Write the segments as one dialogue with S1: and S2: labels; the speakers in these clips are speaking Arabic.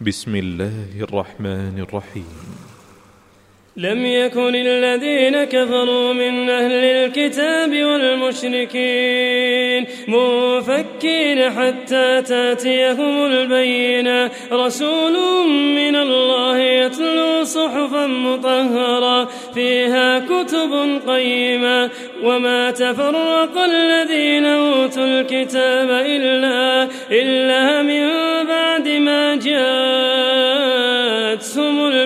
S1: بسم الله الرحمن الرحيم.
S2: لم يكن الذين كفروا من أهل الكتاب والمشركين منفكين حتى تأتيهم البينة. رسول من الله يتلو صحفا مطهرة فيها كتب قيمة. وما تفرق الذين أوتوا الكتاب إلا, إلا من بعد ما جاءتهم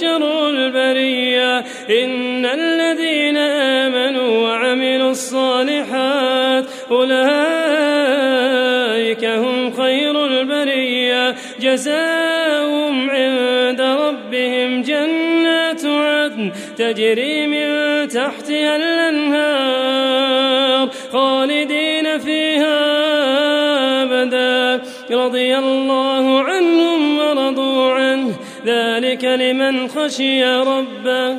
S2: شر البرية. إن الذين آمنوا وعملوا الصالحات أولئك هم خير البرية. جزاؤهم عند ربهم جنات عدن تجري من تحتها الأنهار خالدين فيها أبدا. رضي الله ذلك لمن خشي ربه.